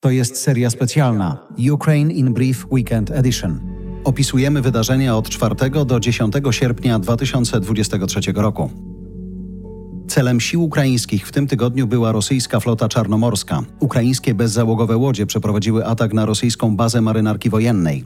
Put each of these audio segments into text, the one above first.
To jest seria specjalna Ukraine in Brief Weekend Edition. Opisujemy wydarzenia od 4 do 10 sierpnia 2023 roku. Celem sił ukraińskich w tym tygodniu była rosyjska flota czarnomorska. Ukraińskie bezzałogowe łodzie przeprowadziły atak na rosyjską bazę marynarki wojennej.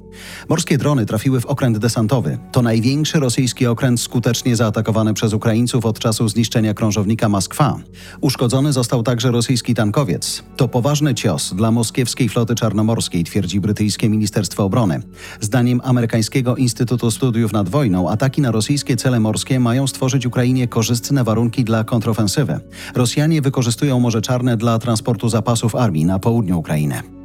Morskie drony trafiły w okręt desantowy. To największy rosyjski okręt skutecznie zaatakowany przez Ukraińców od czasu zniszczenia krążownika Moskwa. Uszkodzony został także rosyjski tankowiec. To poważny cios dla moskiewskiej floty czarnomorskiej, twierdzi brytyjskie Ministerstwo Obrony. Zdaniem amerykańskiego Instytutu Studiów nad Wojną, ataki na rosyjskie cele morskie mają stworzyć Ukrainie korzystne warunki dla kontrofensywę. Rosjanie wykorzystują Morze Czarne dla transportu zapasów armii na południu Ukrainy.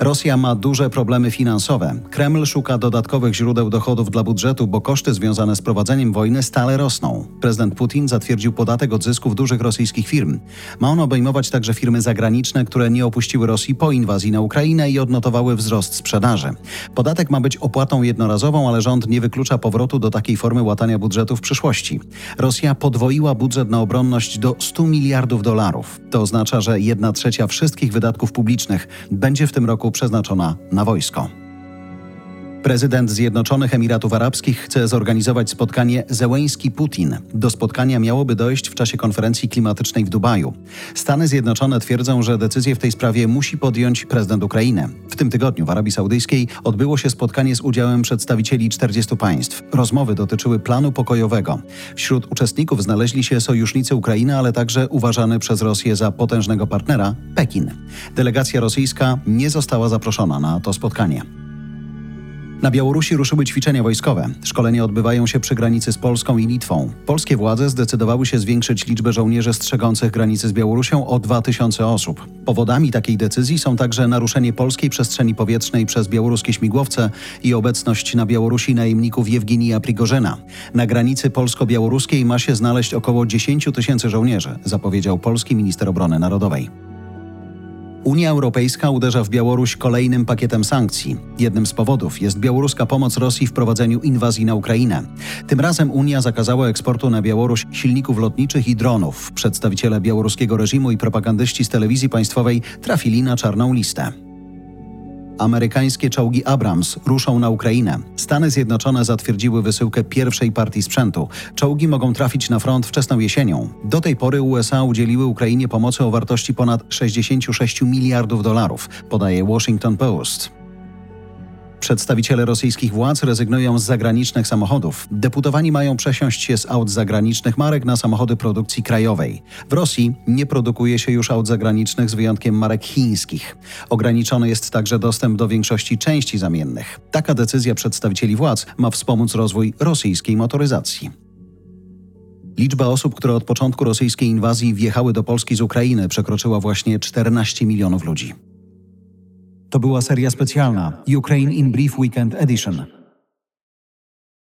Rosja ma duże problemy finansowe. Kreml szuka dodatkowych źródeł dochodów dla budżetu, bo koszty związane z prowadzeniem wojny stale rosną. Prezydent Putin zatwierdził podatek od zysków dużych rosyjskich firm. Ma on obejmować także firmy zagraniczne, które nie opuściły Rosji po inwazji na Ukrainę i odnotowały wzrost sprzedaży. Podatek ma być opłatą jednorazową, ale rząd nie wyklucza powrotu do takiej formy łatania budżetu w przyszłości. Rosja podwoiła budżet na obronność do 100 miliardów dolarów. To oznacza, że jedna trzecia wszystkich wydatków publicznych będzie w tym roku przeznaczona na wojsko. Prezydent Zjednoczonych Emiratów Arabskich chce zorganizować spotkanie Zełeński-Putin. Do spotkania miałoby dojść w czasie konferencji klimatycznej w Dubaju. Stany Zjednoczone twierdzą, że decyzję w tej sprawie musi podjąć prezydent Ukrainy. W tym tygodniu w Arabii Saudyjskiej odbyło się spotkanie z udziałem przedstawicieli 40 państw. Rozmowy dotyczyły planu pokojowego. Wśród uczestników znaleźli się sojusznicy Ukrainy, ale także uważany przez Rosję za potężnego partnera Pekin. Delegacja rosyjska nie została zaproszona na to spotkanie. Na Białorusi ruszyły ćwiczenia wojskowe. Szkolenia odbywają się przy granicy z Polską i Litwą. Polskie władze zdecydowały się zwiększyć liczbę żołnierzy strzegących granicy z Białorusią o 2000 osób. Powodami takiej decyzji są także naruszenie polskiej przestrzeni powietrznej przez białoruskie śmigłowce i obecność na Białorusi najemników Jewginija Prigorzyna. Na granicy polsko-białoruskiej ma się znaleźć około 10 tysięcy żołnierzy, zapowiedział polski minister obrony narodowej. Unia Europejska uderza w Białoruś kolejnym pakietem sankcji. Jednym z powodów jest białoruska pomoc Rosji w prowadzeniu inwazji na Ukrainę. Tym razem Unia zakazała eksportu na Białoruś silników lotniczych i dronów. Przedstawiciele białoruskiego reżimu i propagandyści z telewizji państwowej trafili na czarną listę. Amerykańskie czołgi Abrams ruszą na Ukrainę. Stany Zjednoczone zatwierdziły wysyłkę pierwszej partii sprzętu. Czołgi mogą trafić na front wczesną jesienią. Do tej pory USA udzieliły Ukrainie pomocy o wartości ponad 66 miliardów dolarów, podaje Washington Post. Przedstawiciele rosyjskich władz rezygnują z zagranicznych samochodów. Deputowani mają przesiąść się z aut zagranicznych marek na samochody produkcji krajowej. W Rosji nie produkuje się już aut zagranicznych z wyjątkiem marek chińskich. Ograniczony jest także dostęp do większości części zamiennych. Taka decyzja przedstawicieli władz ma wspomóc rozwój rosyjskiej motoryzacji. Liczba osób, które od początku rosyjskiej inwazji wjechały do Polski z Ukrainy, przekroczyła właśnie 14 milionów ludzi. To była seria specjalna Ukraine in Brief Weekend Edition.